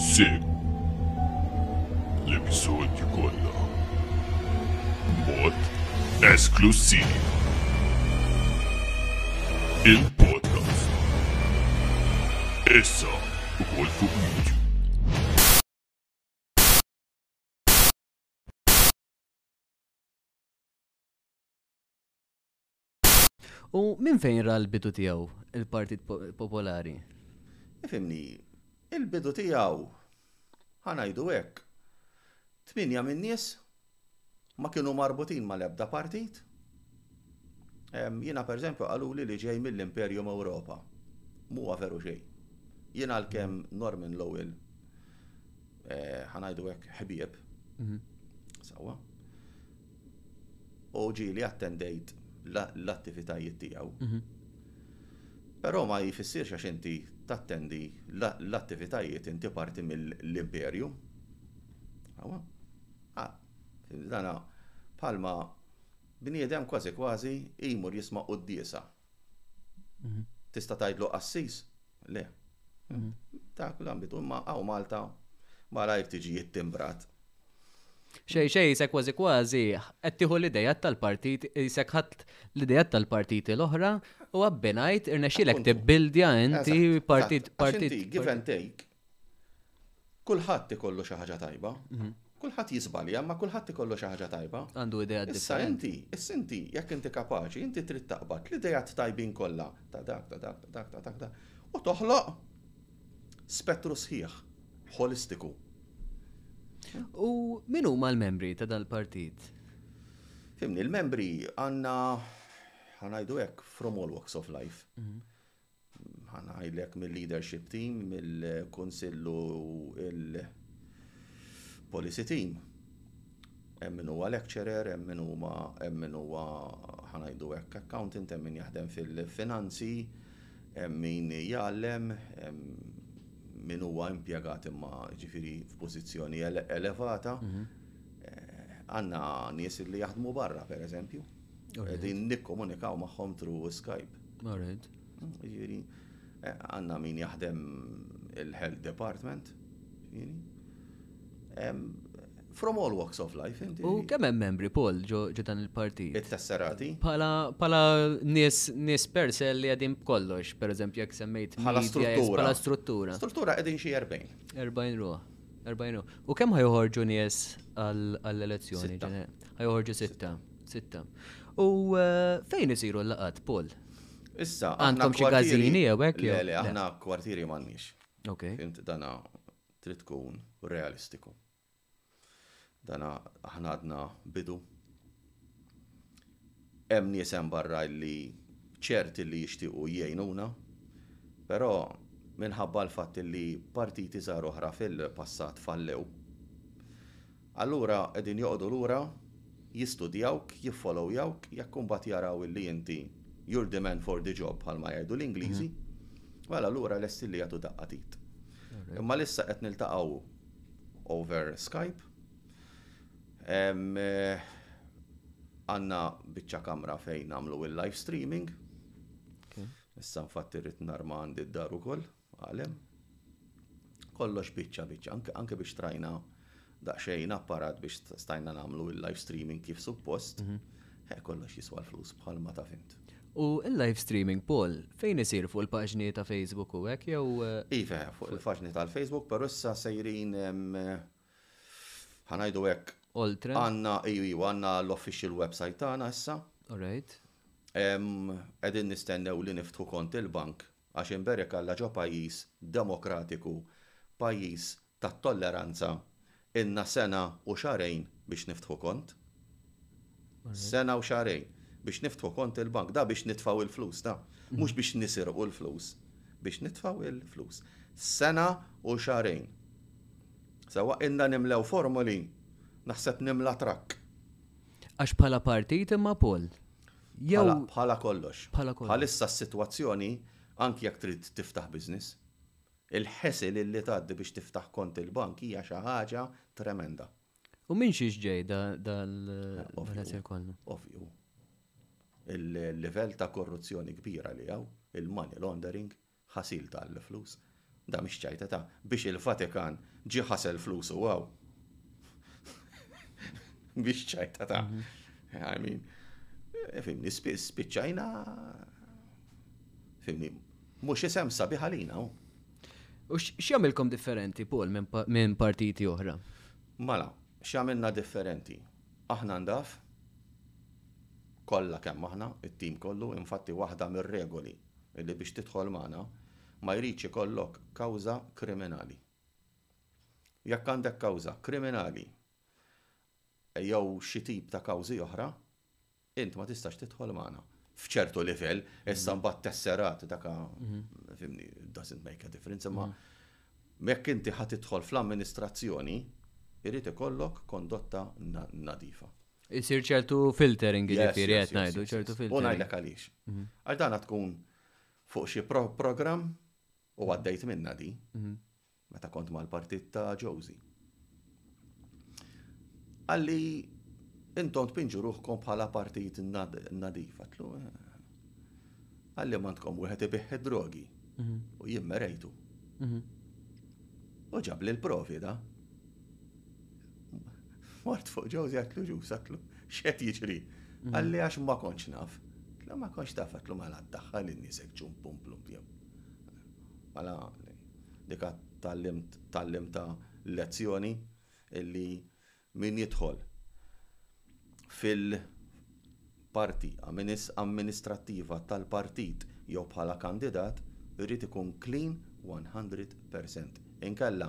Seg. L-episodju kollha. Mod esklusiv. Il-podcast. Issa ukoll fuq YouTube. U minn fejn ra l-bidu tiegħu il-Partit Popolari? Ifimni, il-bidu tiegħu ħanajdu hekk. Tminja minn nies ma kienu marbutin mal-ebda partit. Jiena pereżempju qaluli li ġej mill-Imperium Ewropa. Mhuwa veru xejn. Jiena għalkemm Norman Lowell eh, ħanajdu hekk ħbieb. Mhm. Sawa. u ġieli attendejt l-attivitajiet tiegħu. Però ma jfissirx għax inti tattendi l-attivitajiet inti parti mill-imperju. Awa? Ah, dana bħalma bniedem kważi kważi jmur jisma' quddiesa. Tista' tgħidlu qassis? Le. Dak l-ambitu, imma hawn Malta malajr tiġi ittimbrat. Xejn xejn jisek kważi kważi qed tieħu l-ideat tal-partit, jisek ħadd l-ideat tal-partiti l-oħra u abbinajt irnexxielek tibbildja inti partit. Partit. Given take, Kulħadd ikollu xi ħaġa tajba. Mhm. Kulħadd jiżbalja, ma kulħadd ikollu xi ħaġa tajba. Għandu idea differenti. Issa inti, issa inti, jekk inti kapaċi, inti trid taqbad l-idejat tajbin kollha ta' dak, ta' dak, ta' dak, ta' dak, ta' u toħloq spettru sħiħ, holistiku. U min huma l-membri ta' dal-partit? Fimni, l-membri għandna ħanajdu hekk from all walks of life. Mhm. Ħa ngħidlek mil-leadership team, mill-kunsill u l-policy team. Hemm min huwa lecturer, hemm min huma, hemm min huwa, ħa ngħidu hekk, accountant, hemm min jaħdem fil-finanzi, hemm min jgħallem, hemm min huwa impjegat imma jiġifieri f'pożizzjoni elevata. Għandna nies li jaħdmu barra, pereżempju. Qegħdin nikkomunikaw magħhom tru Skype. Alright. Jiġifieri eh, għandna min jaħdem il-health department. Jiġifieri. From all walks of life, inti. U kemm hemm membri Paul ġo dan il-partit? It-tesserati? Pala pala nies nies per se li qegħdin b'kollox, pereżempju jekk semmejt bħala struttura. Bħala struttura. Struttura qegħdin xi 40. 40 ruħ. 40 ruħ. U kemm ħajħorġu nies għall-elezzjoni? Ħajħorġu sitta. Sitta. U fejn isiru l-laqgħat, Paul? Issa, għandkom xi każini jew hekk? Le, le, aħna kwartieri m'għandniex. Ok. Fint dana trid tkun realistiku. Dana aħna għadna bidu. Hemm nies hemm barra li ċerti li jixtiequ jgħinuna, però minħabba l-fatt li partiti żgħar oħra fil-passat fallew, Allura qegħdin joqogħdu lura jistudjawk, jiffollowyawk, jekk imbagħad jaraw illi inti you're the man for the job bħalma jgħidu l-Ingliżi, mela allura lesti li jagħtu daqqa t'id. Imma għalissa qed niltaqgħu over Skype. Għandna biċċa kamra fejn nagħmlu l-live streaming. Issa infatti rrid narma għandi d-dar ukoll. Għalem, kollox biċċa biċċa, anke biex trajna daqsxejn apparat biex stajna nagħmlu il-live streaming kif suppost, eh kollox jiswa l-flus bħalma taf int. U l-live streaming, Paul, fejn isir fuq il-paġni ta' Facebook u hekk jew? Iva, fuq il-paġni tal-Facebook, però issa sejrin ħa ngħidu hekk. Oltre. Għandna, iva, iva, għandna l-official website tagħna issa. All right. Qegħdin nistennew li niftħu kont il-bank għax imberek Alla ġo pajjiż demokratiku, pajjiż tat-tolleranza, ilna sena u xahrejn biex niftħu kont. Sena u xahrejn biex niftħu kont il-bank. Da biex nitfgħu l-flus da. Mhux biex nisirqu l-flus. Biex nitfgħu l-flus. Sena u xahrejn. Sewwa ilna nimlew formoli, naħseb nimla trakk. Għax bħala partit imma Paul. jew. Bħala kollox. Bħala kollox. Bħalissa s-sitwazzjoni, anki jekk trid tiftaħ business, il-hassle illi tgħaddi biex tiftaħ kont il-bank hija xi ħaġa tremenda. U minn xiex ġej dal-hassle kollu? Ovvju. Il-livell ta' korruzzjoni kbira li hawn, il-money laundering, ħasil ta' l-flus. Da mhix ċajta ta' biex il-Vatikan ġie ħasel flusu hawn. Mhix ċajta ta'. I mean, fimni spiss spiċċajna fimni mhux isem sabiħ għalina. U x'jagħmilkom differenti, Paul, minn partiti oħra? Mala, x'għamilna differenti? Aħna ndaf, kollha kemm aħna, it-tim kollu, infatti waħda mir-regoli li biex tidħol magħna ma jridx ikollok kawża kriminali. Jekk għandek kawża kriminali jew xi tip ta' kawżi oħra, int ma tistax tidħol magħna f'ċertu livell, issa mhm. mbagħad tesserat daka, mhm. fimni, doesn't make a difference, imma mhm. jekk inti ħad tidħol fl-amministrazzjoni, irrid ikollok kondotta nadifa. Isir ċertu filtering jiġifieri qed ngħidu ċertu filtering. U ngħidlek għaliex. Mhm. Għax dan tkun fuq xi programm u għaddejt minna di mhm. meta kont mal-partit ta' Josie. Għalli intom tpinġu ruħkom bħala partit nadif, għatlu, eh, Qal li Mantkom wieħed ibigħ id-drogi u jien merejtu. U ġabli l-provi da. Mort fuq ġewżi għatlu ġus għatlu x'qed jiġri. Qal li għax ma kontx naf. Tlu ma kontx taf għatlu mela ddaħħal in-nies hekk ċum pum plum tiegħu. Mela dik tallimta lezzjoni illi Min jidħol fil-parti amministrattiva tal-partit jew bħala kandidat irid ikun clean one hundred per cent. Inkella,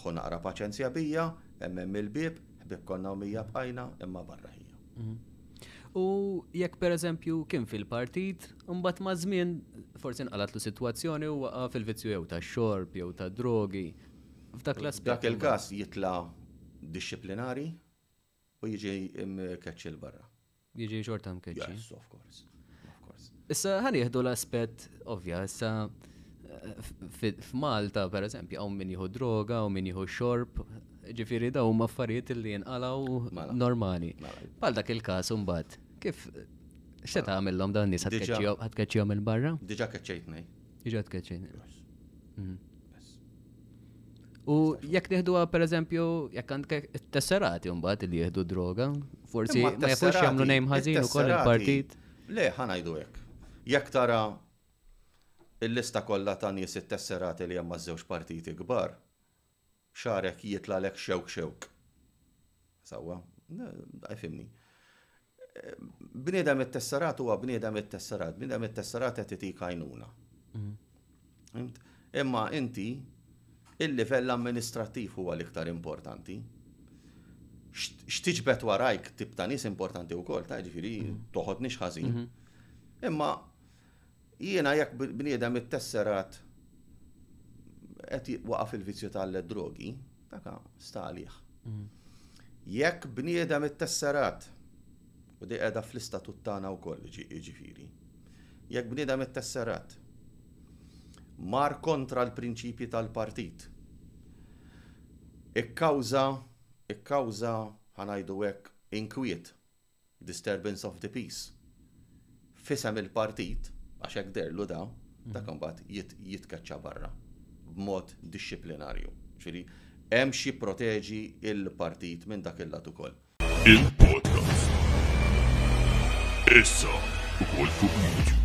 ħu naqra paċenzja bija, hemm hemm il-bieb, ħbieb konna u mija bqajna, imma barra hija. U jekk per eżempju kien fil-partit, imbagħad maż-żmien forsi nqalgħatlu sitwazzjoni u waqa' fil-vizzju jew tax-xorb jew tad-drogi, F'dak l-aspett. F'dak il-każ jitla' dixxiplinari u jiġi mkeċċi l-barra. Jiġi xorta mkeċċi. Yes, of course. Of course. Issa ħan jieħdu l-aspett ovvja, issa f'Malta per eżempju hawn min jieħu droga, hawn min jieħu xorb, ġifieri daw huma affarijiet li jinqalgħu mela. normali. Mela. Bħal dak il-każ imbagħad, kif se tagħmilhom dawn nies ħad tkeċċihom il-barra? Diġà keċċejtni. Jiġu għatkeċin. U jekk nieħduha pereżempju jekk għandek it-tesserati mbagħad li jieħdu droga, forsi ma jafux jagħmlu nejm ħażin ukoll il-partit. Le, ħanajdu hekk. Jekk tara il-lista kollha ta' nies it-tesserati li hemm żewġ partiti kbar, Xagħrek jitlagħlek xewk xewk. Sewwa, ifhimni. Bniedem it-tessarat huwa bniedem it-tessarat, bniedem it-tessarat qed itik għajnuna. Mm. Imma inti il-livell amministrattiv huwa l-iktar importanti. X'tiġbed warajk tip ta' nies importanti wkoll, ta' ġifieri mm-hmm. toħodniex ħażin. Mm-hmm. Imma Jiena jekk bniedem ittesserat qed waqa' fil-vizzju tal-drogi, dak sta għalih. Jekk bniedem ittesserat, u di qiegħda fl-istatut tagħna wkoll jiġifieri, jekk bniedem ittesserat mar kontra l-prinċipji tal-partit, ikkawża, ikkawża, ħa ngħidu hekk, inkwiet disturbance of the peace f'isem il-partit, għax hekk deherlu da, dak imbagħad jitkeċċa barra b'mod dixxiplinarju. Jiġifieri hemm x'jipproteġi l-partit minn dak il-lat ukoll. Il-podcast issa ukoll fuq YouTube.